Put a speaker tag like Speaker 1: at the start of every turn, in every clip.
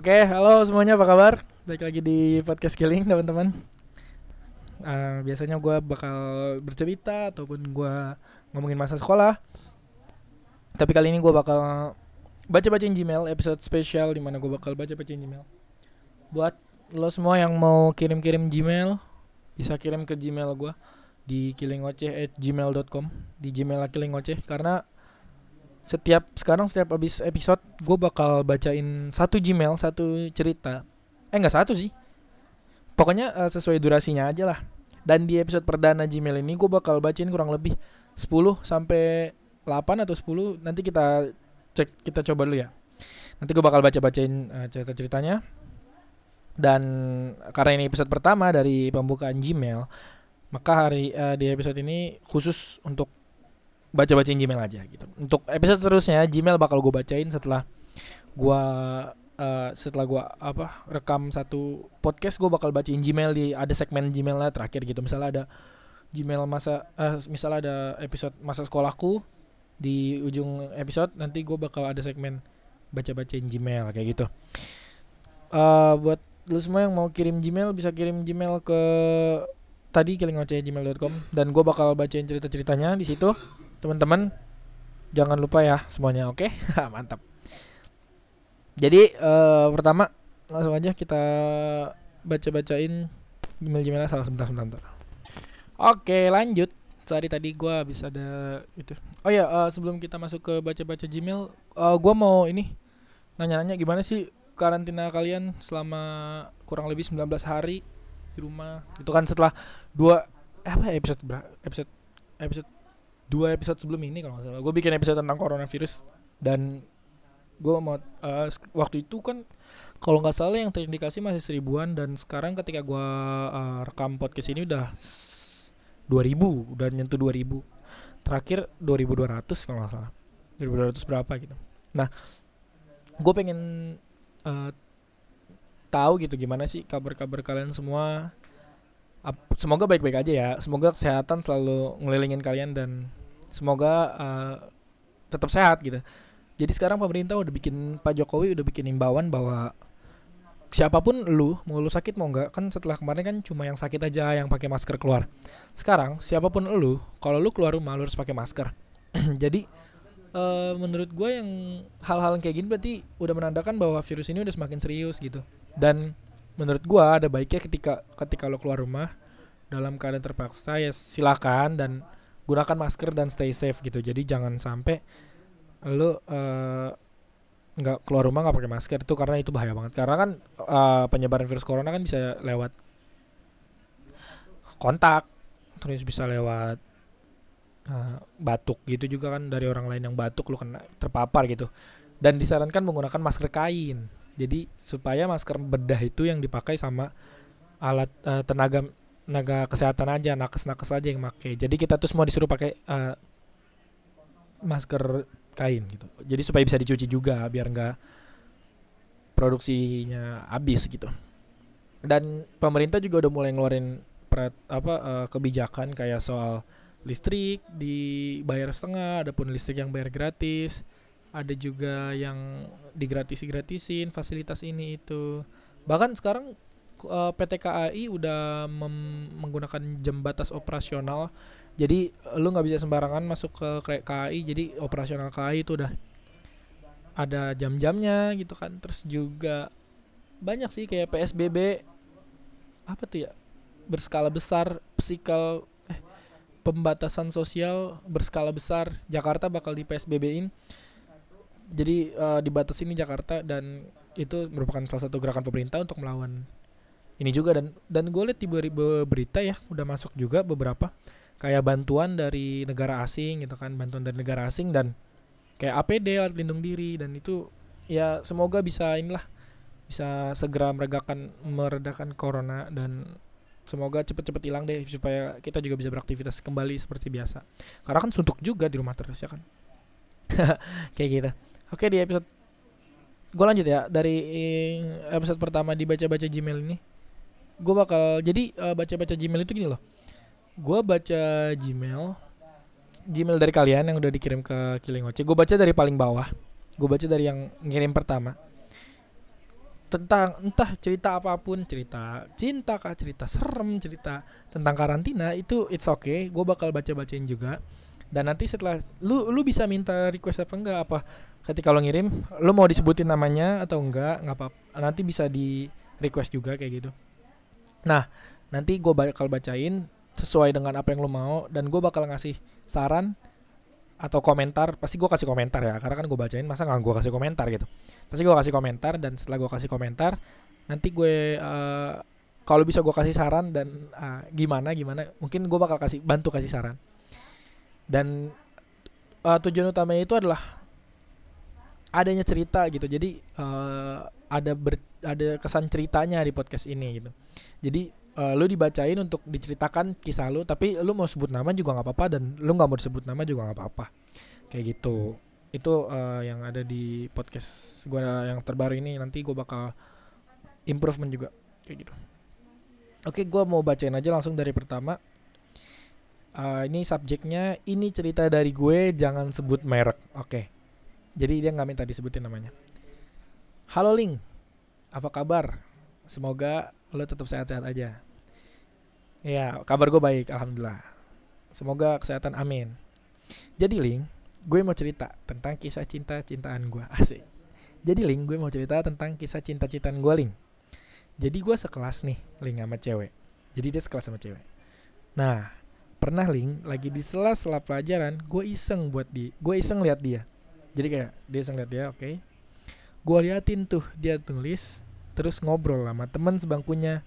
Speaker 1: Oke, halo semuanya apa kabar? Balik lagi di podcast Killing teman-teman. Uh, biasanya gue bakal bercerita ataupun gue ngomongin masa sekolah. Tapi kali ini gue bakal baca-bacain Gmail episode spesial di mana gue bakal baca-bacain Gmail. Buat lo semua yang mau kirim-kirim Gmail, bisa kirim ke Gmail gue di killingoceh@gmail.com di Gmail Killing karena setiap sekarang setiap habis episode gue bakal bacain satu Gmail satu cerita. Eh nggak satu sih. Pokoknya uh, sesuai durasinya aja lah. Dan di episode perdana Gmail ini gue bakal bacain kurang lebih 10 sampai 8 atau 10 nanti kita cek kita coba dulu ya. Nanti gue bakal baca bacain uh, cerita ceritanya dan karena ini episode pertama dari pembukaan Gmail maka hari uh, di episode ini khusus untuk baca-bacain Gmail aja gitu. Untuk episode terusnya Gmail bakal gue bacain setelah gue uh, setelah gue apa rekam satu podcast gue bakal bacain Gmail di ada segmen Gmailnya terakhir gitu. Misalnya ada Gmail masa uh, misalnya ada episode masa sekolahku di ujung episode nanti gue bakal ada segmen baca-bacain Gmail kayak gitu. Uh, buat lu semua yang mau kirim Gmail bisa kirim Gmail ke tadi gmail.com dan gue bakal bacain cerita-ceritanya di situ teman-teman jangan lupa ya semuanya oke? Okay? mantap. Jadi uh, pertama langsung aja kita baca-bacain email email salah sebentar sebentar oke lanjut. Sorry tadi gue bisa ada itu. Oh ya uh, sebelum kita masuk ke baca-baca Gmail uh, eh, gue mau ini nanya-nanya gimana sih karantina kalian selama kurang lebih 19 hari di rumah? Itu kan setelah dua eh, apa episode berapa? Episode episode dua episode sebelum ini kalau nggak salah. Gue bikin episode tentang coronavirus dan gue mau uh, waktu itu kan kalau nggak salah yang terindikasi masih seribuan dan sekarang ketika gue uh, rekam podcast ini udah 2000 udah nyentuh 2000 terakhir 2200 kalau nggak salah. 2200 berapa gitu. Nah gue pengen uh, tahu gitu gimana sih kabar-kabar kalian semua. Semoga baik-baik aja ya. Semoga kesehatan selalu ngelilingin kalian dan semoga uh, tetap sehat gitu. Jadi sekarang pemerintah udah bikin Pak Jokowi udah bikin imbauan bahwa siapa pun lu mau lu sakit mau enggak kan setelah kemarin kan cuma yang sakit aja yang pakai masker keluar. Sekarang siapa pun lu kalau lu keluar rumah lu harus pakai masker. Jadi uh, menurut gue yang hal-hal kayak gini berarti udah menandakan bahwa virus ini udah semakin serius gitu. Dan menurut gue ada baiknya ketika ketika lo keluar rumah dalam keadaan terpaksa ya silakan dan gunakan masker dan stay safe gitu. Jadi jangan sampai lu uh, nggak keluar rumah nggak pakai masker. Itu karena itu bahaya banget. Karena kan uh, penyebaran virus corona kan bisa lewat kontak terus bisa lewat uh, batuk gitu juga kan. Dari orang lain yang batuk lu kena terpapar gitu. Dan disarankan menggunakan masker kain. Jadi supaya masker bedah itu yang dipakai sama alat uh, tenaga tenaga kesehatan aja nakes-nakes aja yang pakai jadi kita tuh semua disuruh pakai uh, masker kain gitu. Jadi supaya bisa dicuci juga biar enggak produksinya habis gitu. Dan pemerintah juga udah mulai ngeluarin pret, apa uh, kebijakan kayak soal listrik dibayar setengah adapun listrik yang bayar gratis. Ada juga yang digratis gratisin fasilitas ini itu. Bahkan sekarang uh, eh, PT KAI udah menggunakan jam batas operasional. Jadi lu nggak bisa sembarangan masuk ke KAI. Jadi operasional KAI itu udah ada jam-jamnya gitu kan. Terus juga banyak sih kayak PSBB apa tuh ya berskala besar psikal eh pembatasan sosial berskala besar Jakarta bakal di PSBB-in jadi uh, dibatasi ini Jakarta dan itu merupakan salah satu gerakan pemerintah untuk melawan ini juga dan dan gue lihat di berita ya udah masuk juga beberapa kayak bantuan dari negara asing gitu kan bantuan dari negara asing dan kayak APD alat lindung diri dan itu ya semoga bisa inilah bisa segera meredakan meredakan corona dan semoga cepet-cepet hilang deh supaya kita juga bisa beraktivitas kembali seperti biasa. Karena kan suntuk juga di rumah terus ya kan? Kayak gitu. Oke di episode gue lanjut ya dari episode pertama dibaca-baca Gmail ini gue bakal jadi uh, baca-baca Gmail itu gini loh. Gue baca Gmail Gmail dari kalian yang udah dikirim ke Killing Oce. Gue baca dari paling bawah. Gue baca dari yang ngirim pertama. Tentang entah cerita apa pun cerita cinta kah cerita serem cerita tentang karantina itu it's okay. Gue bakal baca bacain juga. Dan nanti setelah lu lu bisa minta request apa enggak? Apa ketika lo ngirim lu mau disebutin namanya atau enggak nggak apa nanti bisa di request juga kayak gitu nah nanti gue bakal bacain sesuai dengan apa yang lo mau dan gue bakal ngasih saran atau komentar pasti gue kasih komentar ya karena kan gue bacain masa nggak gue kasih komentar gitu. Pasti gue kasih komentar dan setelah gue kasih komentar nanti gue uh, kalau bisa gue kasih saran dan uh, gimana gimana mungkin gue bakal kasih bantu kasih saran. Dan uh, tujuan utamanya itu adalah adanya cerita gitu. Jadi uh, ada ber, ada kesan ceritanya di podcast ini gitu. Jadi uh, lu dibacain untuk diceritakan kisah lu tapi lu mau sebut nama juga nggak apa-apa dan lu nggak mau disebut nama juga nggak apa-apa. Kayak gitu. Itu uh, yang ada di podcast gue yang terbaru ini. Nanti gue bakal improvement juga. Kayak gitu. Oke gue mau bacain aja langsung dari pertama. Uh, ini subjeknya ini cerita dari gue jangan sebut merek. Oke. Jadi dia nggak minta disebutin namanya halo Ling apa kabar semoga lo tetap sehat-sehat aja Ya, kabar gue baik, alhamdulillah. Semoga kesehatan, amin. Jadi Ling, gue mau cerita tentang kisah cinta-cintaan gue, asik. Jadi Ling, gue mau cerita tentang kisah cinta-cintaan gue Ling. Jadi gue sekelas nih, Ling sama cewek. Jadi dia sekelas sama cewek. Nah, pernah Ling lagi di sela-sela pelajaran, gue iseng buat di, gue iseng lihat dia. Jadi kayak dia iseng lihat dia, oke. Okay. Gue liatin tuh dia tulis, terus ngobrol sama teman sebangkunya.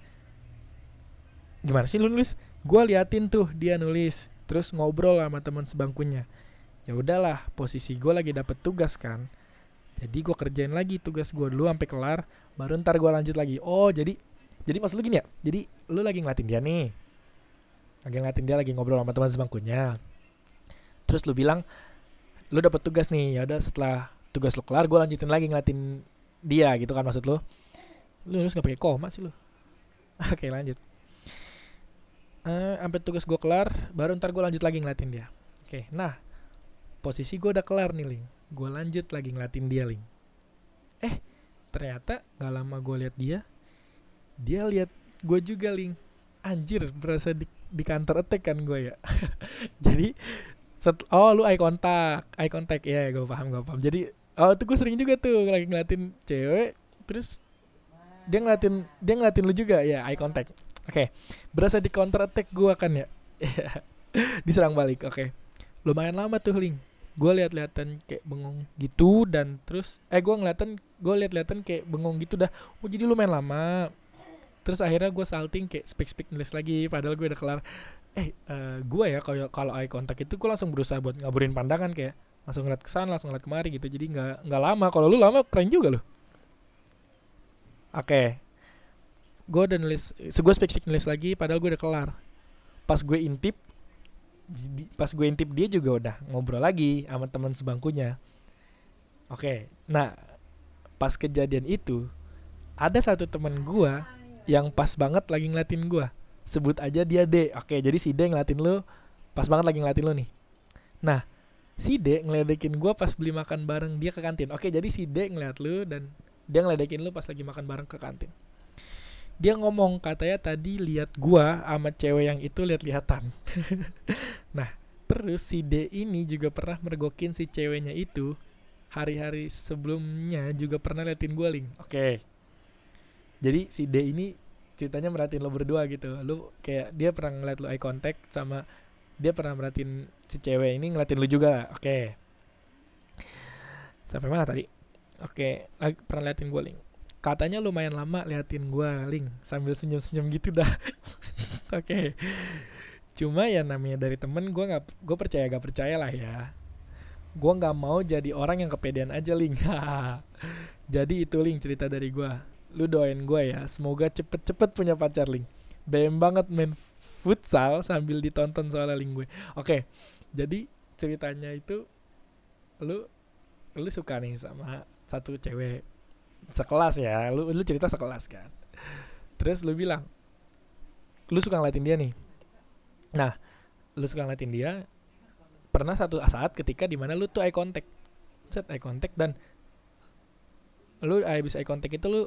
Speaker 1: Gimana sih lu nulis? Gue liatin tuh dia nulis terus ngobrol sama teman sebangkunya. Ya udahlah posisi gue lagi dapet tugas kan. Jadi gue kerjain lagi tugas gue dulu sampai kelar baru ntar gue lanjut lagi. Oh jadi jadi maksud lu gini ya? Jadi lu lagi ngeliatin dia nih. Lagi ngeliatin dia lagi ngobrol sama teman sebangkunya. Terus lu bilang lu dapet tugas nih ya udah setelah tugas lu kelar gue lanjutin lagi ngeliatin dia gitu kan maksud lu. Lu harus nggak pakai koma sih lu. Oke lanjut. Uh, sampai tugas gue kelar baru ntar gue lanjut lagi ngeliatin dia. Oke nah posisi gue udah kelar nih ling. Gue lanjut lagi ngeliatin dia ling. Eh ternyata nggak lama gue liat dia dia lihat gue juga ling. Anjir berasa di, di kantor attack kan gue ya. Jadi set, oh lu eye contact eye contact. Ya yeah, gue paham gue paham. Jadi oh itu gue sering juga tuh lagi ngeliatin cewek terus dia ngeliatin dia ngeliatin lu juga ya eye contact Oke, okay. berasa di counter attack gue kan ya. Diserang balik. Oke. Okay. Lumayan lama tuh Ling. Gue liat-liatan kayak bengong gitu dan terus eh gue ngeliatan gue liat-liatan kayak bengong gitu dah. Oh jadi lumayan lama. Terus akhirnya gue salting kayak speak speak nulis lagi padahal gue udah kelar. Eh uh, gue ya kalau kalau eye contact itu gue langsung berusaha buat ngaburin pandangan kayak langsung ngeliat kesan langsung ngeliat kemari gitu. Jadi nggak nggak lama. Kalau lu lama keren juga loh oke. Okay gue udah nulis gue spesifik nulis lagi padahal gue udah kelar. Pas gue intip pas gue intip dia juga udah ngobrol lagi sama teman sebangkunya. Oke. Nah pas kejadian itu ada satu teman gue yang pas banget lagi ngeliatin gue sebut aja dia D. Oke jadi si D ngeliatin lo pas banget lagi ngeliatin lo nih. Nah si D ngeledekin gue pas beli makan bareng dia ke kantin oke jadi si D ngeliat lo dan dia ngeledekin lo pas lagi makan bareng ke kantin dia ngomong katanya tadi lihat gua sama cewek yang itu lihat-lihatan. nah, terus si D ini juga pernah mergokin si ceweknya itu hari-hari sebelumnya juga pernah liatin gua link. Oke. Jadi si D ini ceritanya merhatiin lo berdua gitu. Lu kayak dia pernah ngeliat lo eye contact sama dia pernah merhatiin si cewek ini ngeliatin lu juga. Oke. Okay. Sampai mana tadi? Oke, okay. pernah liatin gue link katanya lumayan lama liatin gue link sambil senyum-senyum gitu dah oke okay. cuma ya namanya dari temen gue nggak gue percaya gak percaya lah ya gue nggak mau jadi orang yang kepedean aja link jadi itu link cerita dari gue lu doain gue ya semoga cepet-cepet punya pacar link bayang banget main futsal sambil ditonton soalnya gue oke jadi ceritanya itu lu lu suka nih sama satu cewek sekelas ya. Lu lu cerita sekelas kan. Terus lu bilang lu suka ngeliatin dia nih. Nah lu suka ngeliatin dia pernah satu saat ketika di mana lu tuh eye contact. Set eye contact dan lu habis eye contact itu lu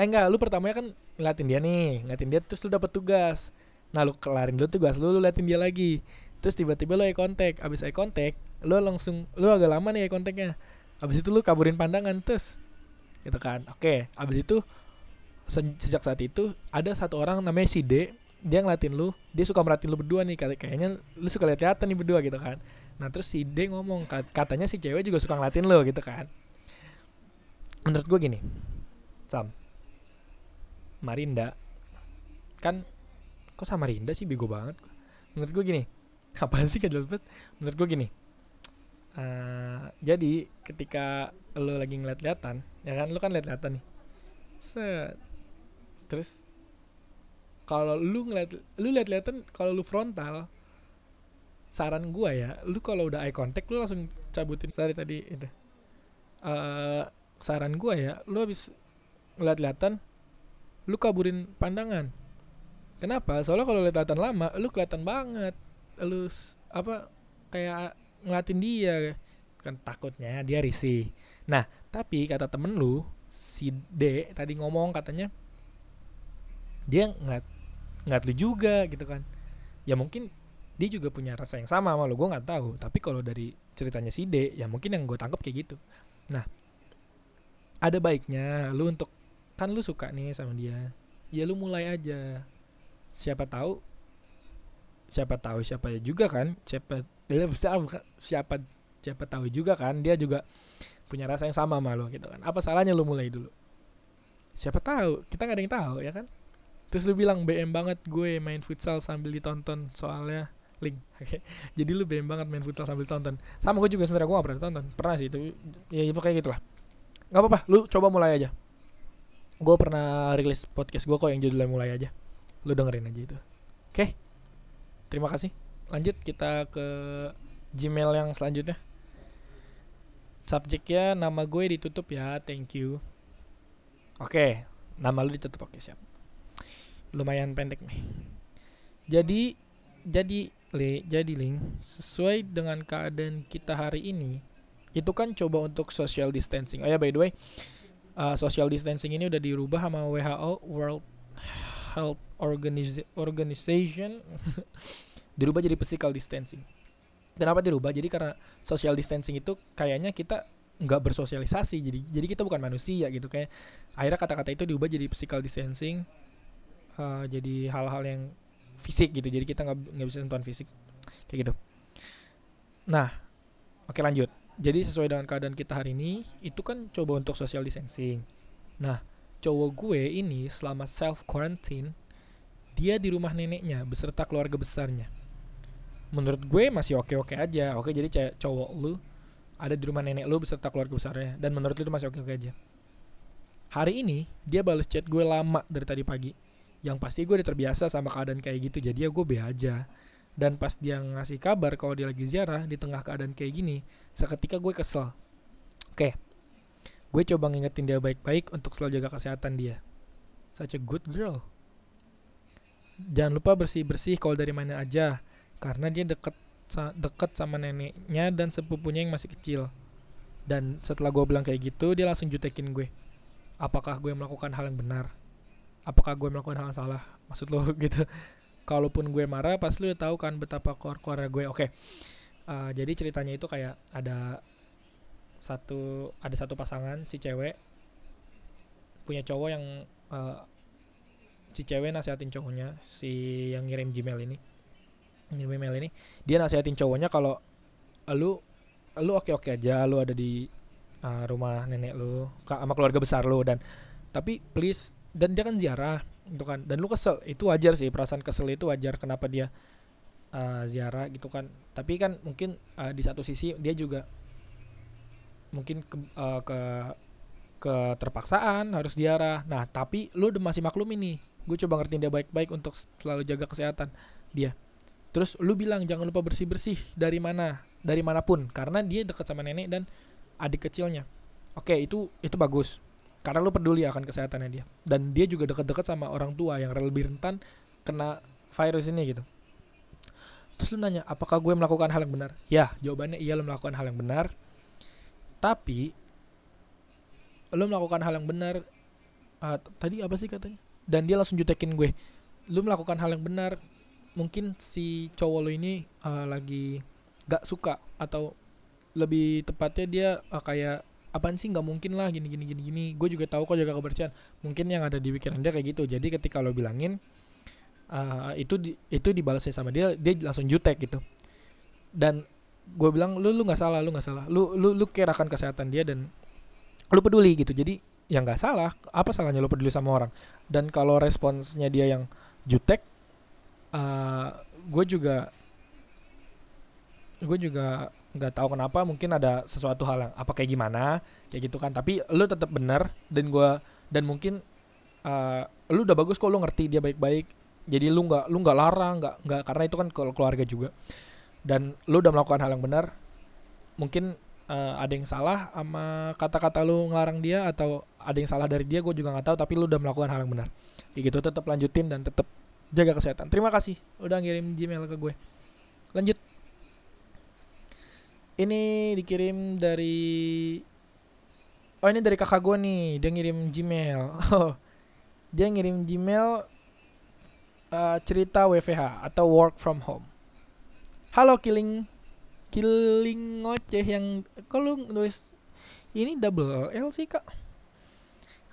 Speaker 1: eh enggak lu pertamanya kan ngeliatin dia nih ngeliatin dia terus lu dapet tugas nah lu kelarin dulu tugas lu lu liatin dia lagi. Terus tiba-tiba lu eye contact. Abis eye contact lu langsung lu agak lama nih eye contactnya. Abis itu lu kaburin pandangan terus. Gitu kan. Oke abis itu se- sejak saat itu ada satu orang namanya si D dia ngeliatin lu. Dia suka merhatiin lu berdua nih kayak- kayaknya lu suka lihat-lihatan nih berdua gitu kan. Nah terus si D ngomong kat- katanya si cewek juga suka ngeliatin lu gitu kan. Menurut gue gini Sam Marinda kan kok sama Rinda sih? Bego banget menurut gue gini apaan sih banget? Menurut gue gini eh, jadi ketika lu lagi ngeliat-lihatan ya kan? Lu kan lihat-lihatan nih. Set. Terus kalau lu ngeliat lu lihat-lihatan kalau lu frontal saran gua ya lu kalau udah eye contact lu langsung cabutin. Sorry tadi itu. Eh saran gua ya lu habis ngeliat-lihatan lu kaburin pandangan kenapa? Soalnya kalau lihat-lihatan lama lu kelihatan banget. Lu apa kayak ngeliatin dia. Kan takutnya dia risih. Nah tapi kata temen lu si D tadi ngomong katanya dia ngeliat ngeliat lu juga gitu kan. Ya mungkin dia juga punya rasa yang sama sama lu gue nggak tahu. Tapi kalau dari ceritanya si D ya mungkin yang gue tangkap kayak gitu. Nah ada baiknya lu untuk kan lu suka nih sama dia. Ya lu mulai aja siapa tahu siapa tahu siapa juga kan siapa siapa siapa tahu juga kan dia juga punya rasa yang sama sama lu gitu kan. Apa salahnya lu mulai dulu? Siapa tahu kita nggak ada yang tahu ya kan? Terus lu bilang BM banget gue main futsal sambil ditonton soalnya link. Oke. jadi lu BM banget main futsal sambil tonton sama gue juga sebenarnya gue gak pernah tonton pernah sih itu ya, ya pokoknya gitulah. Nggak apa-apa lu coba mulai aja. Gue pernah rilis podcast gue kok yang judulnya mulai aja lu dengerin aja itu. Oke. Terima kasih. Lanjut kita ke Gmail yang selanjutnya. Subjeknya nama gue ditutup ya. Thank you. Oke. Nama lu ditutup. Oke siap. Lumayan pendek nih. Jadi jadi le jadi link. Sesuai dengan keadaan kita hari ini itu kan coba untuk social distancing. Oh ya by the way uh, social distancing ini udah dirubah sama WHO World Health Organiza- Organization dirubah jadi physical distancing. Kenapa dirubah? Jadi karena social distancing itu kayaknya kita nggak bersosialisasi. Jadi jadi kita bukan manusia gitu. Kayak akhirnya kata-kata itu diubah jadi physical distancing uh, jadi hal-hal yang fisik gitu. Jadi kita nggak nggak bisa sentuhan fisik. Kayak gitu. Nah oke lanjut. Jadi sesuai dengan keadaan kita hari ini itu kan coba untuk social distancing. Nah cowok gue ini selama self quarantine dia di rumah neneknya beserta keluarga besarnya. Menurut gue masih oke oke aja. Oke jadi cowok lu ada di rumah nenek lu beserta keluarga besarnya dan menurut lu itu masih oke oke aja. Hari ini dia balas chat gue lama dari tadi pagi. Yang pasti gue udah terbiasa sama keadaan kayak gitu jadi ya gue be aja. Dan pas dia ngasih kabar kalau dia lagi ziarah di tengah keadaan kayak gini seketika gue kesel. Oke gue coba ngingetin dia baik-baik untuk selalu jaga kesehatan dia. Such a good girl. Jangan lupa bersih-bersih kalau dari mana aja karena dia deket deket sama neneknya dan sepupunya yang masih kecil. Dan setelah gue bilang kayak gitu dia langsung jutekin gue. Apakah gue melakukan hal yang benar? Apakah gue melakukan hal yang salah? Maksud lo gitu. Kalaupun gue marah pasti lu udah tahu kan betapa keluar-keluarnya gue. Oke. Uh, jadi ceritanya itu kayak ada satu ada satu pasangan si cewek. Punya cowok yang uh, si cewek nasihatin cowoknya si yang ngirim Gmail ini. Ngirim email ini dia nasihatin cowoknya kalau lu lu oke oke aja lu ada di uh, rumah nenek lu sama keluarga besar lu dan tapi please dan dia kan ziarah gitu kan. Dan lu kesel itu wajar sih perasaan kesel itu wajar kenapa dia uh, ziarah gitu kan. Tapi kan mungkin uh, di satu sisi dia juga mungkin ke, uh, ke keterpaksaan harus ziarah nah tapi lu udah masih maklum ini gue coba ngertiin dia baik-baik untuk selalu jaga kesehatan dia. Terus lu bilang jangan lupa bersih bersih dari mana dari mana pun. Karena dia dekat sama nenek dan adik kecilnya. Oke itu itu bagus. Karena lu peduli akan kesehatannya dia. Dan dia juga dekat-dekat sama orang tua yang lebih rentan kena virus ini gitu. Terus lu nanya apakah gue melakukan hal yang benar? Ya jawabannya iya lu melakukan hal yang benar tapi lu melakukan hal yang benar uh, tadi apa sih katanya? Dan dia langsung jutekin gue lu melakukan hal yang benar mungkin si cowok lu ini uh, lagi gak suka atau lebih tepatnya dia uh, kayak apaan sih nggak mungkin lah gini gini gini gini. Gue juga tahu kok jaga kebersihan. Mungkin yang ada di pikiran dia kayak gitu. Jadi ketika lo bilangin uh, itu di, itu dibalasnya sama dia dia langsung jutek gitu. Dan gue bilang lu lu nggak salah lu nggak salah. Lu lu lu kira akan kesehatan dia dan lu peduli gitu. Jadi yang nggak salah. Apa salahnya lu peduli sama orang? Dan kalau responsnya dia yang jutek uh, gue juga gue juga nggak tahu kenapa mungkin ada sesuatu hal yang apa kayak gimana? Kayak gitu kan. Tapi lu tetap benar dan gue dan mungkin uh, lu udah bagus kok lu ngerti dia baik-baik. Jadi lu nggak lu nggak larang nggak nggak karena itu kan keluarga juga dan lu udah melakukan hal yang benar. Mungkin uh, ada yang salah sama kata-kata lu ngelarang dia atau ada yang salah dari dia gue juga nggak tahu tapi lu udah melakukan hal yang benar. Kayak gitu tetap lanjutin dan tetap jaga kesehatan. Terima kasih udah ngirim gmail ke gue. Lanjut. Ini dikirim dari oh ini dari kakak gue nih dia ngirim gmail. Dia ngirim gmail uh, cerita WFH atau work from home halo killing killing ngoceh yang kalau nulis ini double L sih kak?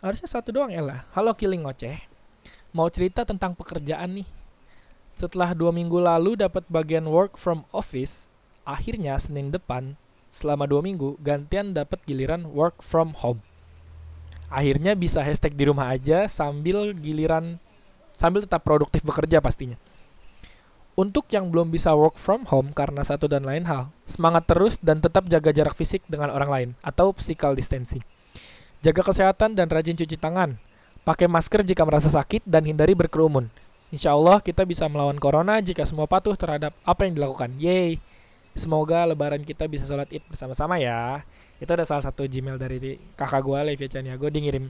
Speaker 1: Harusnya satu doang L lah. Halo killing ngoceh. Mau cerita tentang pekerjaan nih. Setelah dua minggu lalu dapat bagian work from office akhirnya Senin depan selama dua minggu gantian dapat giliran work from home. Akhirnya bisa hashtag di rumah aja sambil giliran sambil tetap produktif bekerja pastinya. Untuk yang belum bisa work from home karena satu dan lain hal, semangat terus dan tetap jaga jarak fisik dengan orang lain atau physical distancing. Jaga kesehatan dan rajin cuci tangan. Pakai masker jika merasa sakit dan hindari berkerumun. Insya Allah kita bisa melawan corona jika semua patuh terhadap apa yang dilakukan. Yeay! Semoga lebaran kita bisa sholat id bersama-sama ya. Itu ada salah satu Gmail dari kakak gue, Levi Chaniago. Dia ngirim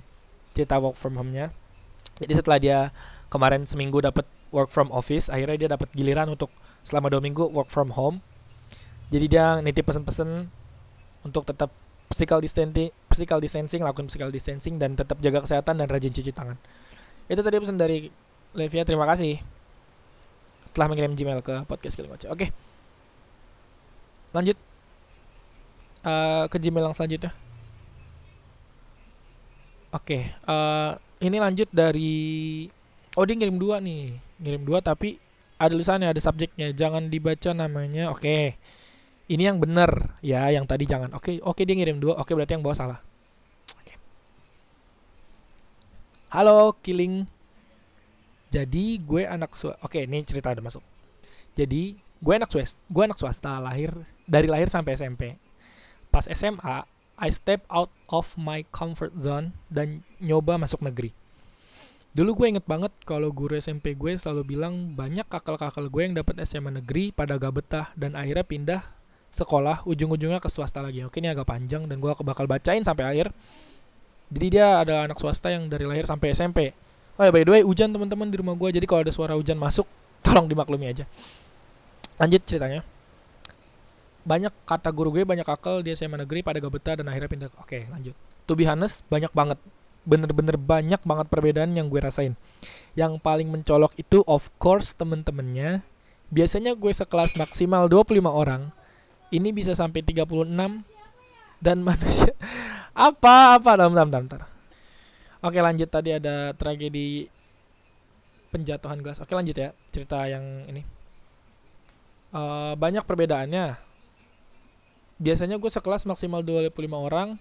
Speaker 1: cerita work from home-nya. Jadi setelah dia kemarin seminggu dapat work from office, akhirnya dia dapat giliran untuk selama dua minggu work from home. Jadi dia nitip pesen-pesen untuk tetap physical distancing, physical distancing, lakukan physical distancing dan tetap jaga kesehatan dan rajin cuci tangan. Itu tadi pesan dari Levia, terima kasih telah mengirim Gmail ke podcast Killing Oke. Okay lanjut uh, ke Gmail yang selanjutnya oke okay, uh, eh, ini lanjut dari oh dia ngirim dua nih. Ngirim dua tapi ada tulisannya ada subjeknya. Jangan dibaca namanya. Oke. Okay. ini yang benar. Ya yang tadi jangan. Oke okay, oke okay, dia ngirim dua. Oke okay, berarti yang bawah salah. Okay. halo killing jadi gue anak su oke okay, ini cerita ada masuk. Jadi gue anak swasta gue anak swasta lahir dari lahir sampai SMP. Pas SMA, I step out of my comfort zone dan nyoba masuk negeri. Dulu gue inget banget kalau guru SMP gue selalu bilang banyak kakal-kakal gue yang dapat SMA negeri pada gak betah dan akhirnya pindah sekolah ujung-ujungnya ke swasta lagi. Oke ini agak panjang dan gue bakal bacain sampai akhir. Jadi dia adalah anak swasta yang dari lahir sampai SMP. Oh ya by the way hujan teman-teman di rumah gue jadi kalau ada suara hujan masuk tolong dimaklumi aja. Lanjut ceritanya banyak kata guru gue banyak akal dia SMA negeri pada gak betah dan akhirnya pindah oke lanjut to be honest banyak banget bener-bener banyak banget perbedaan yang gue rasain. Yang paling mencolok itu of course temen-temennya. Biasanya gue sekelas maksimal 25 orang ini bisa sampai 36 dan manusia apa apa dalam dalam dalam oke lanjut tadi ada tragedi penjatuhan gelas. Oke lanjut ya cerita yang ini. Uh, banyak perbedaannya. Biasanya gue sekelas maksimal 25 orang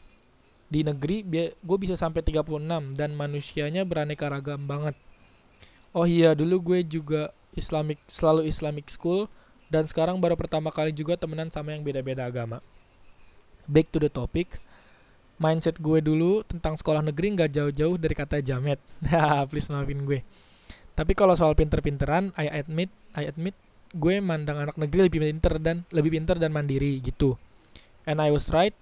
Speaker 1: di negeri gue bisa sampai 36 dan manusianya beraneka ragam banget. Oh iya dulu gue juga Islamic selalu Islamic school dan sekarang baru pertama kali juga temenan sama yang beda-beda agama. Back to the topic mindset gue dulu tentang sekolah negeri nggak jauh-jauh dari kata jamet. Please maafin gue tapi kalau soal pinter-pinteran I admit I admit gue mandang anak negeri lebih pinter dan lebih pinter dan mandiri gitu. And I was right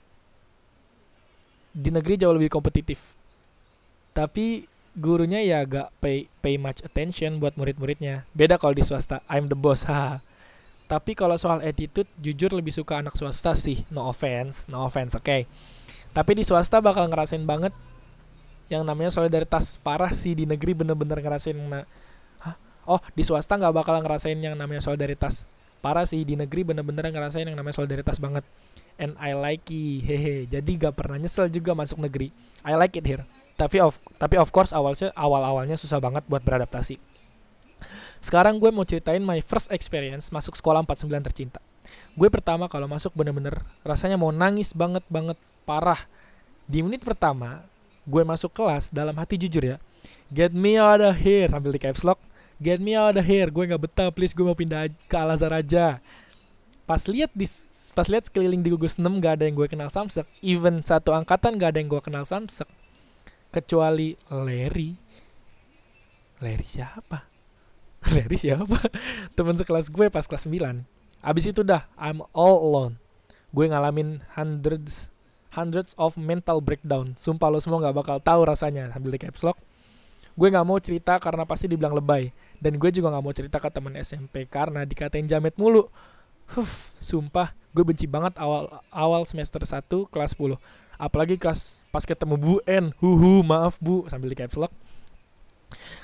Speaker 1: di negeri jauh lebih kompetitif. Tapi gurunya ya agak pay pay much attention buat murid-muridnya. Beda kalau di swasta I'm the boss ha tapi kalau soal attitude jujur lebih suka anak swasta sih. No offense no offense oke. Okay. tapi di swasta bakal ngerasain banget yang namanya solidaritas parah sih di negeri bener-bener ngerasain oh di swasta nggak bakal ngerasain yang namanya solidaritas parah sih di negeri bener-bener ngerasain yang namanya solidaritas banget. And I like it hehe. Jadi gak pernah nyesel juga masuk negeri. I like it here. Tapi of tapi of course awalnya awal awalnya susah banget buat beradaptasi. Sekarang gue mau ceritain my first experience masuk sekolah 49 tercinta. Gue pertama kalau masuk bener-bener rasanya mau nangis banget banget parah. Di menit pertama gue masuk kelas dalam hati jujur ya get me out of here sambil di caps lock get me out of here. Gue nggak betah please. Gue mau pindah ke Al Azhar aja. Pas lihat di pas lihat sekeliling di gugus 6 gak ada yang gue kenal samsek. Even satu angkatan gak ada yang gue kenal samsek. Kecuali Larry. Larry siapa? Larry siapa? Teman sekelas gue pas kelas 9 abis itu dah I'm all alone. Gue ngalamin hundreds hundreds of mental breakdown. Sumpah lo semua nggak bakal tahu rasanya. Sambil di caps lock. Gue nggak mau cerita karena pasti dibilang lebay. Dan gue juga nggak mau cerita ke teman SMP karena dikatain jamet mulu. Huff, sumpah, gue benci banget awal awal semester 1 kelas 10. Apalagi kelas pas ketemu Bu N. Huhu, maaf Bu, sambil di caps lock.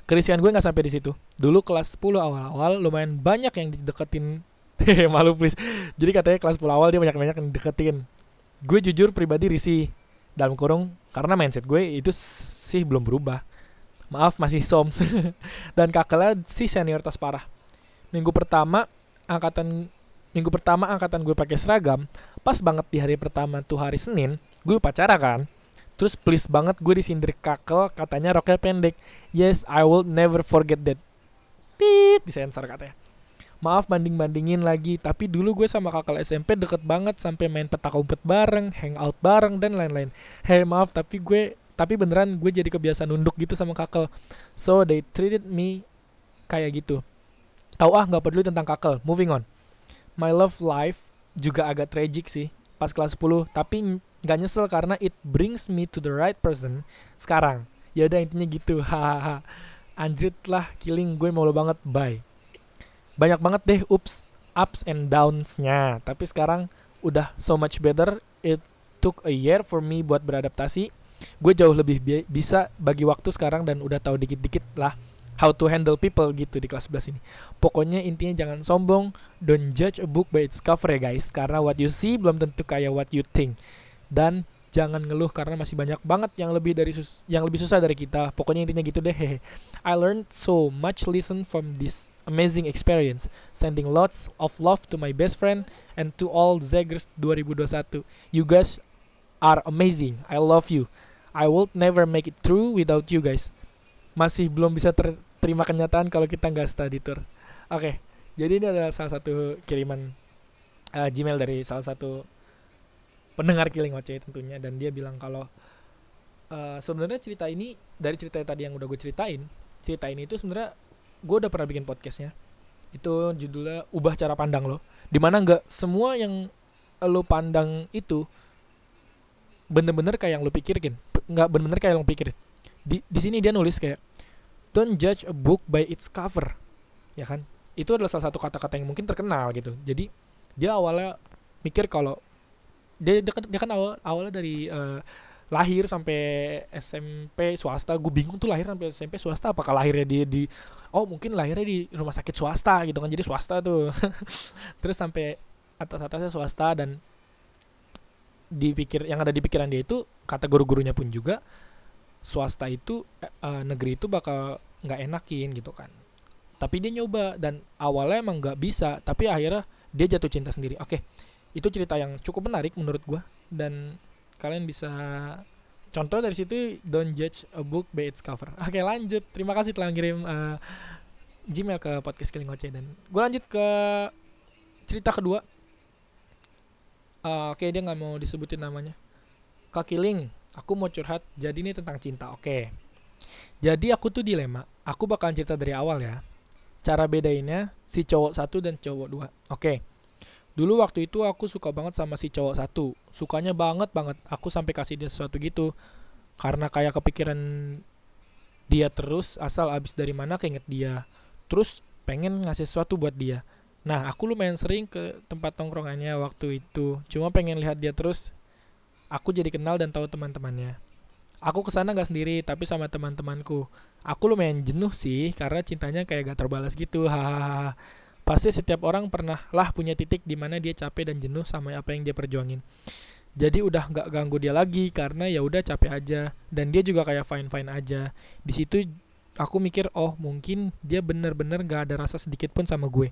Speaker 1: Kerisian gue nggak sampai di situ. Dulu kelas 10 awal-awal lumayan banyak yang dideketin. Malu please. Jadi katanya kelas 10 awal dia banyak-banyak yang deketin gue jujur pribadi risih dalam kurung karena mindset gue itu sih belum berubah maaf masih soms. Dan kakaknya sih senioritas parah. Minggu pertama angkatan minggu pertama angkatan gue pakai seragam pas banget di hari pertama tuh hari Senin gue pacara kan. Terus please banget gue disindir kakel katanya roknya pendek. Yes I will never forget that. Tit disensor katanya. Maaf banding bandingin lagi tapi dulu gue sama kakak SMP deket banget sampai main petak umpet bareng hangout bareng dan lain-lain. Hei maaf tapi gue tapi beneran gue jadi kebiasaan nunduk gitu sama kakak so they treated me kayak gitu. Tahu ah nggak peduli tentang kakak moving on. My love life juga agak tragic sih pas kelas 10 tapi nggak nyesel karena it brings me to the right person sekarang. Ya udah intinya gitu. Hahaha. Anjrit lah killing gue mau banget. Bye. Banyak banget deh ups ups and downs-nya. Tapi sekarang udah so much better. It took a year for me buat beradaptasi gue jauh lebih bi bisa bagi waktu sekarang dan udah tahu dikit-dikit lah how to handle people gitu di kelas 11 ini pokoknya intinya jangan sombong don't judge a book by its cover ya guys karena what you see belum tentu kayak what you think dan jangan ngeluh karena masih banyak banget yang lebih dari sus yang lebih susah dari kita pokoknya intinya gitu deh hehe I learned so much lesson from this amazing experience. Sending lots of love to my best friend and to all Zaggers 2021. You guys are amazing. I love you. I will never make it through without you guys. Masih belum bisa ter terima kenyataan kalau kita nggak study tour. Oke, okay, jadi ini adalah salah satu kiriman uh, Gmail dari salah satu pendengar Killing Oce tentunya dan dia bilang kalau uh, sebenarnya cerita ini dari cerita tadi yang udah gue ceritain, cerita ini itu sebenarnya gue udah pernah bikin podcastnya itu judulnya ubah cara pandang lo di mana nggak semua yang lo pandang itu bener-bener kayak yang lo pikirin nggak bener-bener kayak lo pikirin. Di di sini dia nulis kayak don't judge a book by its cover. Ya kan? Itu adalah salah satu kata-kata yang mungkin terkenal gitu. Jadi dia awalnya mikir kalau dia dia kan, dia kan awal awalnya dari uh, lahir sampai SMP swasta. Gue bingung tuh lahir sampai SMP swasta apakah lahirnya di di oh mungkin lahirnya di rumah sakit swasta gitu kan. Jadi swasta tuh. Terus sampai atas atasnya swasta dan dipikir yang ada di pikiran dia itu kata guru-gurunya pun juga swasta itu uh, negeri itu bakal nggak enakin gitu kan. Tapi dia nyoba dan awalnya emang nggak bisa tapi akhirnya dia jatuh cinta sendiri. Oke itu cerita yang cukup menarik menurut gue dan kalian bisa contoh dari situ don't judge a book by its cover. Oke lanjut. Terima kasih telah ngirim uh, Gmail ke podcast Killing dan gue lanjut ke cerita kedua uh, oke dia nggak mau disebutin namanya Kak Killing aku mau curhat jadi ini tentang cinta oke jadi aku tuh dilema aku bakalan cerita dari awal ya cara bedainnya si cowok satu dan cowok dua oke Dulu waktu itu aku suka banget sama si cowok satu. Sukanya banget banget. Aku sampai kasih dia sesuatu gitu. Karena kayak kepikiran dia terus asal abis dari mana keinget dia. Terus pengen ngasih sesuatu buat dia. Nah, aku lumayan sering ke tempat tongkrongannya waktu itu. Cuma pengen lihat dia terus. Aku jadi kenal dan tahu teman-temannya. Aku ke sana gak sendiri, tapi sama teman-temanku. Aku lumayan jenuh sih, karena cintanya kayak gak terbalas gitu. Hahaha. Pasti setiap orang pernah lah punya titik di mana dia capek dan jenuh sama apa yang dia perjuangin. Jadi udah gak ganggu dia lagi karena ya udah capek aja dan dia juga kayak fine fine aja. Di situ aku mikir oh mungkin dia bener-bener gak ada rasa sedikit pun sama gue.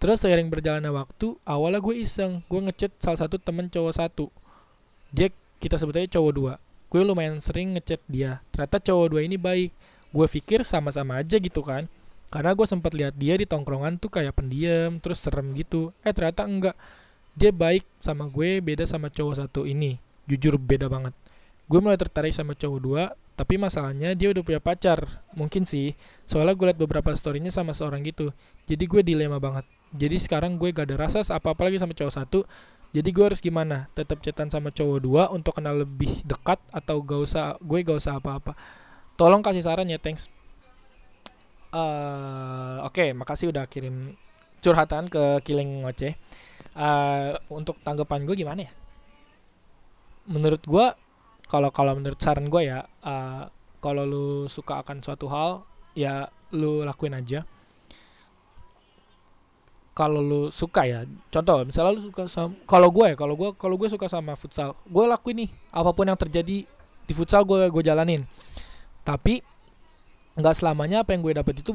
Speaker 1: Terus seiring berjalannya waktu, awalnya gue iseng, gue ngechat salah satu temen cowok satu. Dia kita sebutnya cowok dua. Gue lumayan sering ngechat dia. Ternyata cowok dua ini baik. Gue pikir sama-sama aja gitu kan. Karena gue sempat lihat dia di tongkrongan tuh kayak pendiam terus serem gitu. Eh ternyata enggak. Dia baik sama gue beda sama cowok satu ini. Jujur beda banget. Gue mulai tertarik sama cowok dua tapi masalahnya dia udah punya pacar. Mungkin sih. Soalnya gue liat beberapa storynya sama seorang gitu. Jadi gue dilema banget. Jadi sekarang gue gak ada rasa apa-apa lagi sama cowok satu. Jadi gue harus gimana? Tetap cetan sama cowok dua untuk kenal lebih dekat atau gak usah gue gak usah apa-apa? Tolong kasih saran ya thanks. Uh, oke okay, makasih udah kirim curhatan ke Killing Ngoce uh, untuk tanggapan gue gimana ya? Menurut gue kalau kalau menurut saran gue ya uh, kalau lu suka akan suatu hal ya lu lakuin aja. Kalau lu suka ya contoh misalnya lu suka sama kalau gue ya kalau gue kalau gue suka sama futsal gue lakuin nih apa pun yang terjadi di futsal gue gue jalanin. Tapi nggak selamanya apa yang gue dapet itu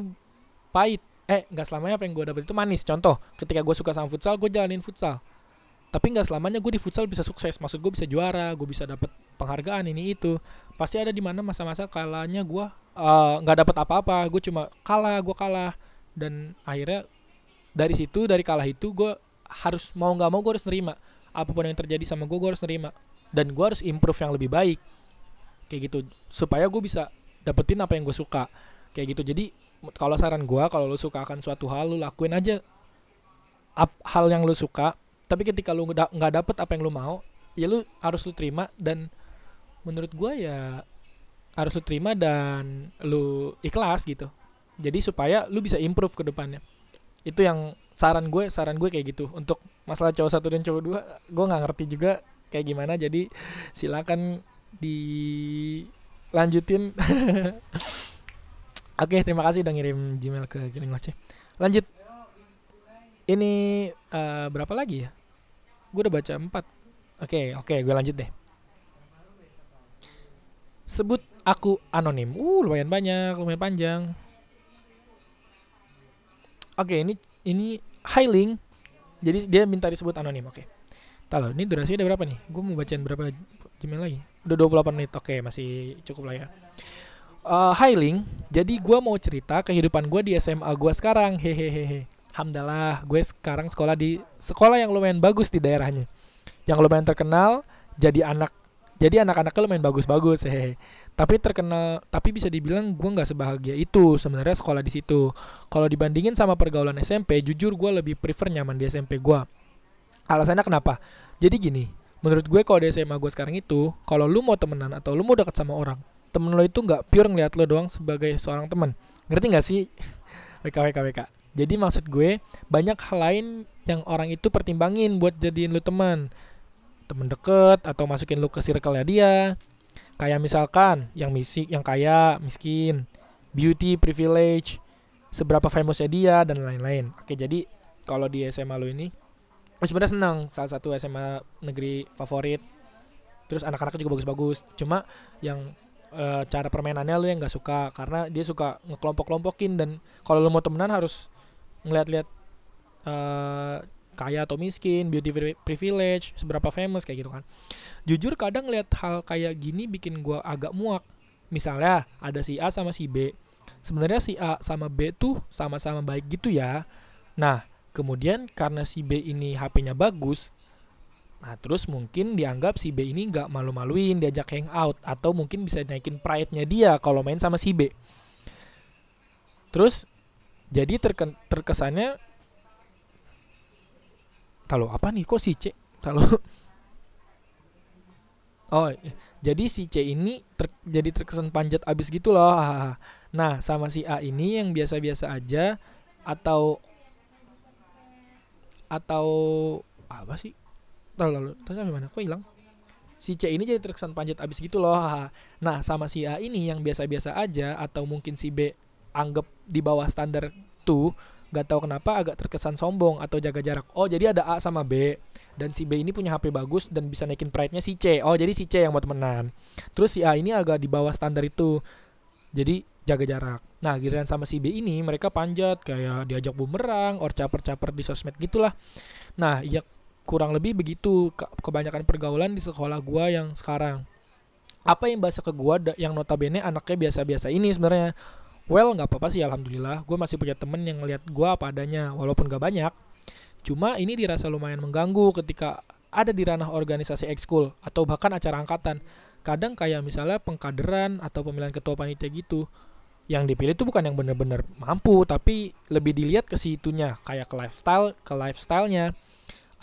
Speaker 1: pahit. Eh nggak selamanya apa yang gue dapet itu manis. Contoh ketika gue suka sama futsal gue jalanin futsal. Tapi nggak selamanya gue di futsal bisa sukses. Maksud gue bisa juara gue bisa dapet penghargaan ini itu pasti ada di mana masa-masa kalanya gue uh, nggak uh, dapet apa-apa gue cuma kalah gue kalah. Dan akhirnya dari situ dari kalah itu gue harus mau nggak mau gue harus nerima. Apa pun yang terjadi sama gue gue harus nerima. Dan gue harus improve yang lebih baik. Kayak gitu. Supaya gue bisa dapetin apa yang gue suka. Kayak gitu. Jadi kalau saran gue kalau lu suka akan suatu hal lu lakuin aja ap, hal yang lu suka. Tapi ketika lu nggak dapet apa yang lu mau ya lu harus lu terima dan menurut gue ya harus lu terima dan lu ikhlas gitu. Jadi supaya lu bisa improve ke depannya. Itu yang saran gue saran gue kayak gitu. Untuk masalah cowok satu dan cowok dua gue nggak ngerti juga kayak gimana. Jadi silakan dilanjutin. Oke terima kasih udah ngirim gmail ke Giling Ngoceh lanjut. Ini uh, berapa lagi ya? Gue udah baca empat. Oke oke gue lanjut deh sebut aku anonim uh lumayan banyak lumayan panjang Oke, okay, ini ini Highling. Jadi dia minta disebut anonim. Oke. Okay. Tahu ini durasinya udah berapa nih? Gue mau bacain berapa Gmail lagi? Udah 28 menit. Oke, okay, masih cukup lah ya. Uh, Highling, jadi gue mau cerita kehidupan gue di SMA gue sekarang. Hehehe. Alhamdulillah, gue sekarang sekolah di sekolah yang lumayan bagus di daerahnya. Yang lumayan terkenal, jadi anak jadi anak-anaknya lumayan bagus-bagus hehe tapi terkenal tapi bisa dibilang gue nggak sebahagia itu sebenarnya sekolah di situ. Kalau dibandingin sama pergaulan SMP jujur gue lebih prefer nyaman di SMP gue alasannya kenapa? Jadi gini menurut gue kalau di SMA gue sekarang itu kalau lu mau temenan atau lu mau dekat sama orang temen lo itu nggak pure ngeliat lo doang sebagai seorang teman ngerti nggak sih? WK WK WK jadi maksud gue banyak hal lain yang orang itu pertimbangin buat jadiin lu teman temen deket atau masukin lu ke circle-nya dia. Kayak misalkan yang misik yang kaya miskin beauty privilege seberapa famousnya dia dan lain-lain. Oke jadi kalau di SMA lu ini lu sebenarnya senang salah satu SMA negeri favorit. Terus anak-anaknya juga bagus-bagus. Cuma yang e, cara permainannya lu yang nggak suka karena dia suka ngekelompok-kelompokin dan kalau lu mau temenan harus ngeliat-liat uh, kaya atau miskin, beauty privilege, seberapa famous kayak gitu kan. Jujur kadang lihat hal kayak gini bikin gue agak muak. Misalnya ada si A sama si B. Sebenarnya si A sama B tuh sama-sama baik gitu ya. Nah, kemudian karena si B ini HP-nya bagus, nah terus mungkin dianggap si B ini nggak malu-maluin diajak hangout atau mungkin bisa naikin pride-nya dia kalau main sama si B. Terus jadi terkesannya Tahu apa nih kok si C? Tahu Oh, jadi si C ini ter, jadi terkesan panjat abis gitu loh. Nah, sama si A ini yang biasa-biasa aja atau atau apa sih? Lalu, terus mana? Kok hilang? si C ini jadi terkesan panjat abis gitu loh nah sama si A ini yang biasa-biasa aja atau mungkin si B anggap di bawah standar tuh gak tahu kenapa agak terkesan sombong atau jaga jarak oh jadi ada A sama B dan si B ini punya HP bagus dan bisa naikin pride-nya si C oh jadi si C yang mau temenan terus si A ini agak di bawah standar itu jadi jaga jarak. Nah, giliran sama si B ini mereka panjat kayak diajak bumerang, or caper-caper di sosmed gitulah. Nah, ya kurang lebih begitu kebanyakan pergaulan di sekolah gua yang sekarang. Apa yang bahasa ke gua yang notabene anaknya biasa-biasa ini sebenarnya. Well, nggak apa-apa sih alhamdulillah. Gue masih punya temen yang ngeliat gua apa adanya walaupun gak banyak. Cuma ini dirasa lumayan mengganggu ketika ada di ranah organisasi ekskul atau bahkan acara angkatan. Kadang kayak misalnya pengkaderan atau pemilihan ketua panitia gitu yang dipilih itu bukan yang benar-benar mampu tapi lebih dilihat ke situnya kayak ke lifestyle ke lifestylenya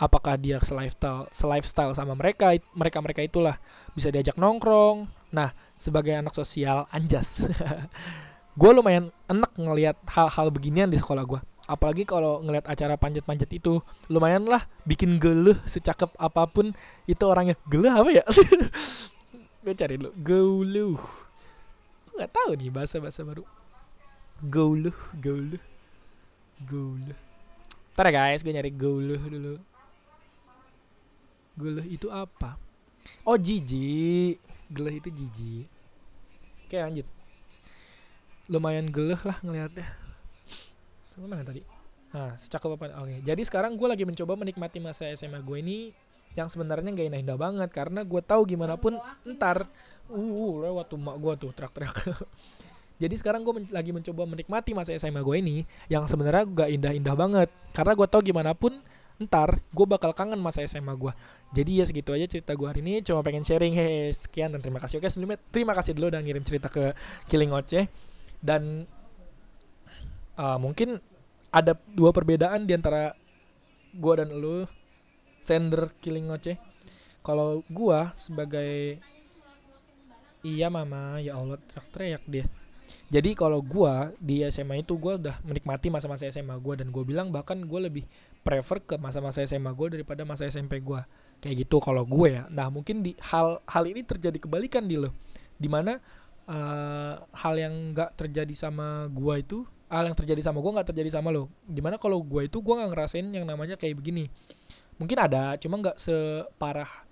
Speaker 1: apakah dia se lifestyle se lifestyle sama mereka mereka mereka itulah bisa diajak nongkrong nah sebagai anak sosial anjas gue lumayan enak ngelihat hal-hal beginian di sekolah gue apalagi kalau ngelihat acara panjat-panjat itu lumayan lah bikin geluh secakep apa pun itu orangnya geluh apa ya gue cari dulu geluh nggak tahu nih bahasa bahasa baru gauluh gauluh gauluh Ntar ya guys, gue nyari gauluh dulu. Gauluh itu apa? Oh jiji. Geluh itu jiji. Oke lanjut. Lumayan geluh lah ngelihatnya. Sama mana tadi? Nah, secakap apa? Oke. Jadi sekarang gue lagi mencoba menikmati masa SMA gue ini yang sebenarnya gak indah-indah banget karena gue tahu gimana pun ntar uh lewat tuh mak gue tuh teriak-teriak jadi sekarang gue men lagi mencoba menikmati masa SMA gue ini yang sebenarnya gak indah-indah banget karena gue tahu gimana pun ntar gue bakal kangen masa SMA gue jadi ya segitu aja cerita gue hari ini cuma pengen sharing hehe sekian dan terima kasih oke sebelumnya terima kasih dulu udah ngirim cerita ke Killing Oce dan uh, mungkin ada dua perbedaan di antara gue dan lu. Sender Killing Oce. Kalau gue sebagai iya mama ya Allah teriak-teriak dia. Jadi kalau gue di SMA itu gue udah menikmati masa-masa SMA gue dan gue bilang bahkan gue lebih prefer ke masa-masa SMA gue daripada masa SMP gue kayak gitu kalau gue ya. Nah mungkin di hal hal ini terjadi kebalikan di lo di mana uh, hal yang nggak terjadi sama gue itu hal yang terjadi sama gue nggak terjadi sama lo. Di mana kalau gue itu gue nggak ngerasain yang namanya kayak begini? Mungkin ada cuma nggak separah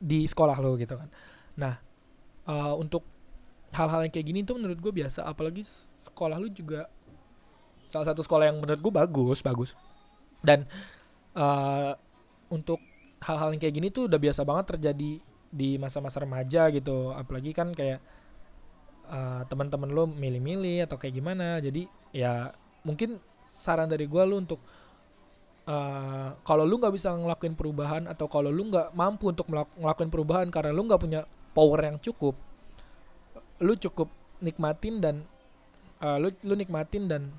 Speaker 1: di sekolah lo gitu kan. Nah uh, untuk hal-hal yang kayak gini tuh menurut gue biasa. Apalagi sekolah lu juga salah satu sekolah yang menurut gue bagus bagus. Dan uh, untuk hal-hal yang kayak gini tuh udah biasa banget terjadi di masa-masa remaja gitu. Apalagi kan kayak uh, teman-teman lo milih-milih atau kayak gimana. Jadi ya mungkin saran dari gue lu untuk uh, kalau lu nggak bisa ngelakuin perubahan atau kalau lu nggak mampu untuk ngelakuin perubahan karena lu nggak punya power yang cukup lu cukup nikmatin dan uh, lu lu nikmatin dan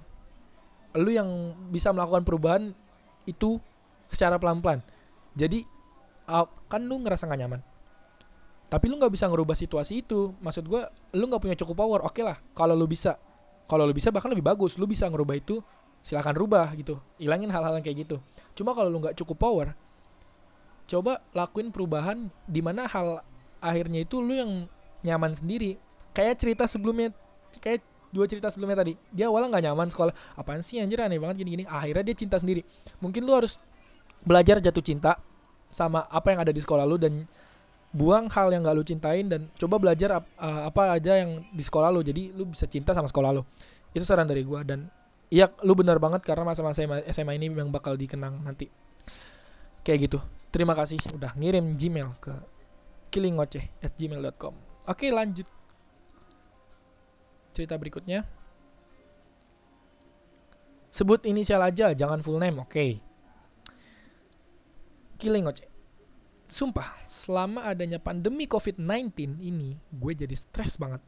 Speaker 1: lu yang bisa melakukan perubahan itu secara pelan-pelan. Jadi uh, kan lu ngerasa gak nyaman tapi lu nggak bisa ngerubah situasi itu. Maksud gue lu nggak punya cukup power oke okay lah. Kalau lu bisa. Kalau lu bisa bahkan lebih bagus. Lu bisa ngerubah itu silahkan rubah gitu. Hilangin hal-hal yang kayak gitu. Cuma kalau lu nggak cukup power coba lakuin perubahan di mana hal akhirnya itu lu yang nyaman sendiri. Kayak cerita sebelumnya kayak dua cerita sebelumnya tadi. Dia awalnya nggak nyaman sekolah. Apaan sih anjir aneh banget gini-gini. Akhirnya dia cinta sendiri. Mungkin lu harus belajar jatuh cinta sama apa yang ada di sekolah lu dan buang hal yang gak lu cintain dan coba belajar ap, uh, apa aja yang di sekolah lu. Jadi lu bisa cinta sama sekolah lu. Itu saran dari gua dan iya lu benar banget karena masa-masa SMA ini memang bakal dikenang nanti. Kayak gitu. Terima kasih. Udah ngirim Gmail ke killingoceh at gmail.com Oke lanjut. Cerita berikutnya. Sebut inisial aja, jangan full name, oke. Okay. Killing Sumpah, selama adanya pandemi COVID-19 ini Gue jadi stres banget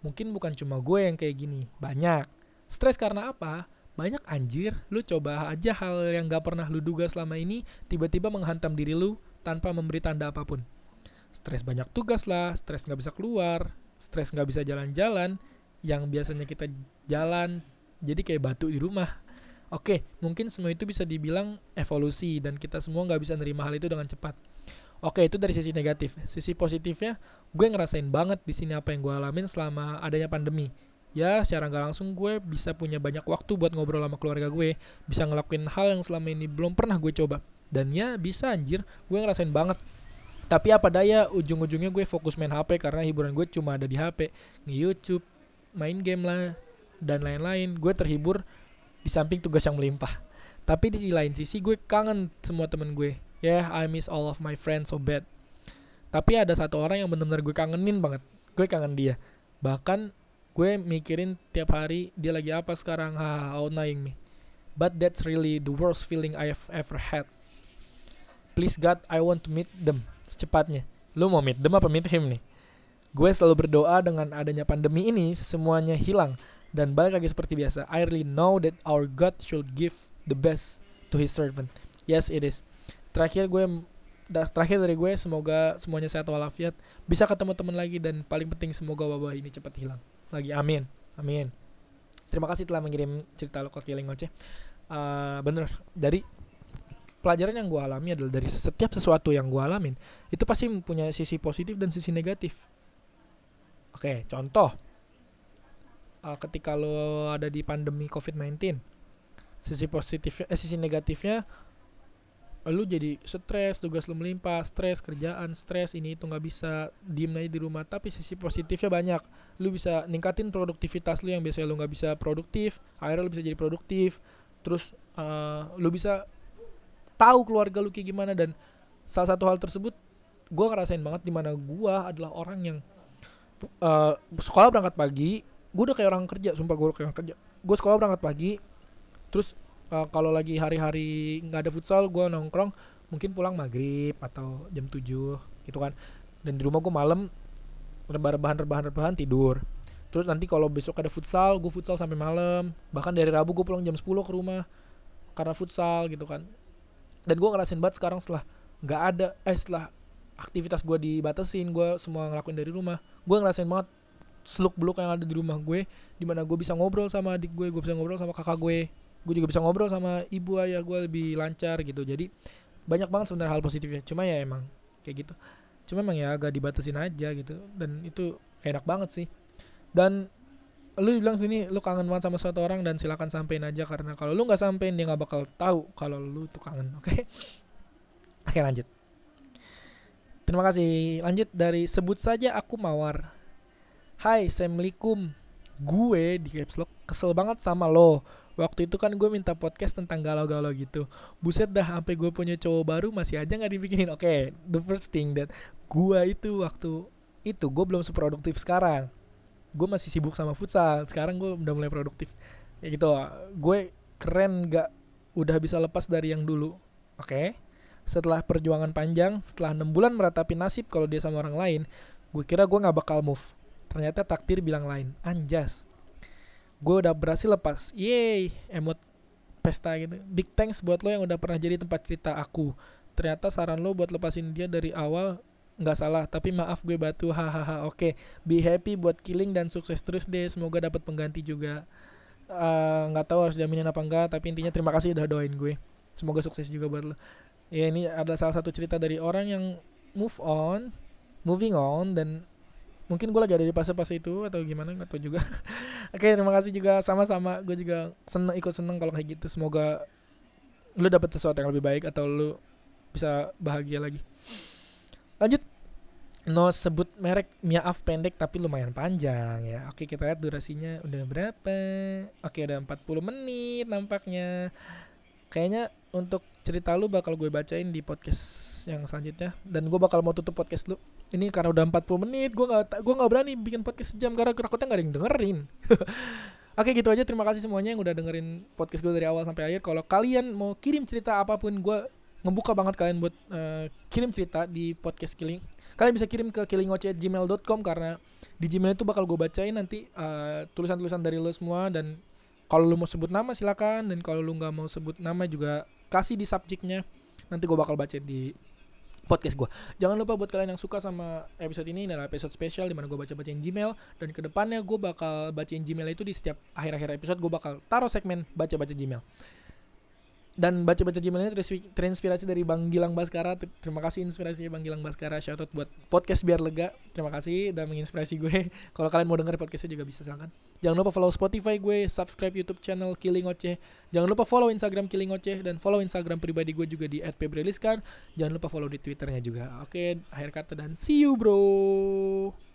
Speaker 1: Mungkin bukan cuma gue yang kayak gini Banyak Stres karena apa? Banyak anjir, lu coba aja hal yang gak pernah lu duga selama ini Tiba-tiba menghantam diri lu tanpa memberi tanda apa pun stres banyak tugas lah, stres nggak bisa keluar, stres nggak bisa jalan-jalan, yang biasanya kita jalan jadi kayak batu di rumah. Oke, mungkin semua itu bisa dibilang evolusi dan kita semua nggak bisa nerima hal itu dengan cepat. Oke, itu dari sisi negatif. Sisi positifnya, gue ngerasain banget di sini apa yang gue alamin selama adanya pandemi. Ya, secara nggak langsung gue bisa punya banyak waktu buat ngobrol sama keluarga gue, bisa ngelakuin hal yang selama ini belum pernah gue coba. Dan ya bisa anjir, gue ngerasain banget. Tapi apa daya, ujung-ujungnya gue fokus main HP karena hiburan gue cuma ada di HP. Nge-YouTube, main game lah, dan lain-lain. Gue terhibur di samping tugas yang melimpah. Tapi di lain sisi gue kangen semua temen gue Yeah, I miss all of my friends so bad. Tapi ada satu orang yang benar-benar gue kangenin banget. Gue kangen dia. Bahkan gue mikirin tiap hari dia lagi apa sekarang. Ha, how annoying me. But that's really the worst feeling I've ever had. Please God, I want to meet them secepatnya. Lu mau meet them apa meet him nih? Gue selalu berdoa dengan adanya pandemi ini semuanya hilang dan balik lagi seperti biasa. I really know that our God should give the best to his servant. Yes, it is terakhir gue terakhir dari gue semoga semuanya sehat walafiat bisa ketemu teman lagi dan paling penting semoga wabah ini cepat hilang lagi. Amin amin. Terima kasih telah mengirim cerita lo ke Killing Oce. Uh, bener dari pelajaran yang gue alami adalah dari setiap sesuatu yang gue alamin itu pasti punya sisi positif dan sisi negatif. Oke contoh uh, ketika lo ada di pandemi COVID-19 sisi positif eh sisi negatifnya lu jadi stres tugas lu melimpah stres kerjaan stres ini itu nggak bisa diem aja di rumah. Tapi sisi positifnya banyak. Lu bisa ningkatin produktivitas lu yang biasanya lu nggak bisa produktif akhirnya lu bisa jadi produktif. Terus uh, lu bisa tahu keluarga lu kayak gimana. Dan salah satu hal tersebut gue ngerasain banget di mana gue adalah orang yang uh, sekolah berangkat pagi gue udah kayak orang kerja. Sumpah gue kayak orang kerja. Gue sekolah berangkat pagi terus uh, kalau lagi hari-hari nggak ada futsal gue nongkrong mungkin pulang maghrib atau jam 7 gitu kan. Dan di rumah gue malam rebahan rebahan rebahan tidur. Terus nanti kalau besok ada futsal gue futsal sampai malam. Bahkan dari rabu gue pulang jam 10 ke rumah karena futsal gitu kan. Dan gue ngerasain banget sekarang setelah nggak ada eh setelah aktivitas gue dibatasin gue semua ngelakuin dari rumah. Gue ngerasain banget seluk beluk yang ada di rumah gue di mana gue bisa ngobrol sama adik gue gue bisa ngobrol sama kakak gue gue juga bisa ngobrol sama ibu ayah gue lebih lancar gitu. Jadi banyak banget sebenarnya hal positifnya. Cuma ya emang kayak gitu. Cuma emang ya agak dibatasin aja gitu. Dan itu enak banget sih. Dan lu bilang sini lu kangen banget sama suatu orang dan silakan sampein aja. Karena kalau lu nggak sampein dia nggak bakal tahu kalau lu tuh kangen oke? Okay? oke lanjut. Terima kasih. Lanjut dari sebut saja aku mawar. Hai Assalamualaikum. Gue di caps lock kesel banget sama lo waktu itu kan gue minta podcast tentang galau-galau gitu. Buset dah sampai gue punya cowok baru masih aja nggak dibikinin. Oke okay, the first thing that gue itu waktu itu gue belum seproduktif sekarang. Gue masih sibuk sama futsal. Sekarang gue udah mulai produktif. Ya gitu. Gue keren gak udah bisa lepas dari yang dulu. Oke okay? setelah perjuangan panjang setelah enam bulan meratapi nasib kalau dia sama orang lain gue kira gue nggak bakal move. Ternyata takdir bilang lain. Anjas gue udah berhasil lepas. Yeay emot pesta gitu. Big thanks buat lo yang udah pernah jadi tempat cerita aku. Ternyata saran lo buat lepasin dia dari awal nggak salah tapi maaf gue batu hahaha oke. Okay. be happy buat killing dan sukses terus deh semoga dapat pengganti juga. Eh, nggak uh, tahu harus jaminin apa enggak tapi intinya terima kasih udah doain gue. Semoga sukses juga buat lo. Ya ini adalah salah satu cerita dari orang yang move on moving on dan mungkin gue lagi ada di fase-fase itu atau gimana nggak tahu juga. Oke terima kasih juga. Sama-sama gue juga seneng ikut seneng kalau kayak gitu. Semoga lu dapat sesuatu yang lebih baik atau lu bisa bahagia lagi. Lanjut. No sebut merek maaf pendek tapi lumayan panjang ya. Oke kita lihat durasinya udah berapa. Oke udah 40 menit nampaknya. Kayaknya untuk cerita lu bakal gue bacain di podcast yang selanjutnya. Dan gue bakal mau tutup podcast lu. Ini karena udah 40 menit gue nggak gue nggak berani bikin podcast sejam karena takutnya nggak ada yang dengerin. Oke gitu aja. Terima kasih semuanya yang udah dengerin podcast gue dari awal sampai akhir. Kalau kalian mau kirim cerita apa pun gue ngebuka banget kalian buat uh, kirim cerita di podcast Killing. Kalian bisa kirim ke killingoce@gmail.com karena di Gmail itu bakal gue bacain nanti uh, tulisan-tulisan dari lo semua. Dan kalau lo mau sebut nama silakan. Dan kalau lo nggak mau sebut nama juga kasih di subjeknya. Nanti gue bakal baca di podcast gue. Jangan lupa buat kalian yang suka sama episode ini adalah episode spesial di mana gue baca-bacain Gmail dan ke depannya gue bakal bacain Gmail itu di setiap akhir-akhir episode gue bakal taruh segmen baca-baca Gmail. Dan baca-baca teris- terinspirasi dari Bang Gilang Baskara. Terima kasih inspirasinya Bang Gilang Baskara. Shoutout buat podcast biar lega. Terima kasih udah menginspirasi gue. Kalau kalian mau denger podcastnya juga bisa silakan. Jangan lupa follow Spotify gue, subscribe YouTube channel Killing Oceh. Jangan lupa follow Instagram Killing Oceh dan follow Instagram pribadi gue juga di @pebreliskan. Jangan lupa follow di Twitternya juga. Oke, akhir kata dan see you bro.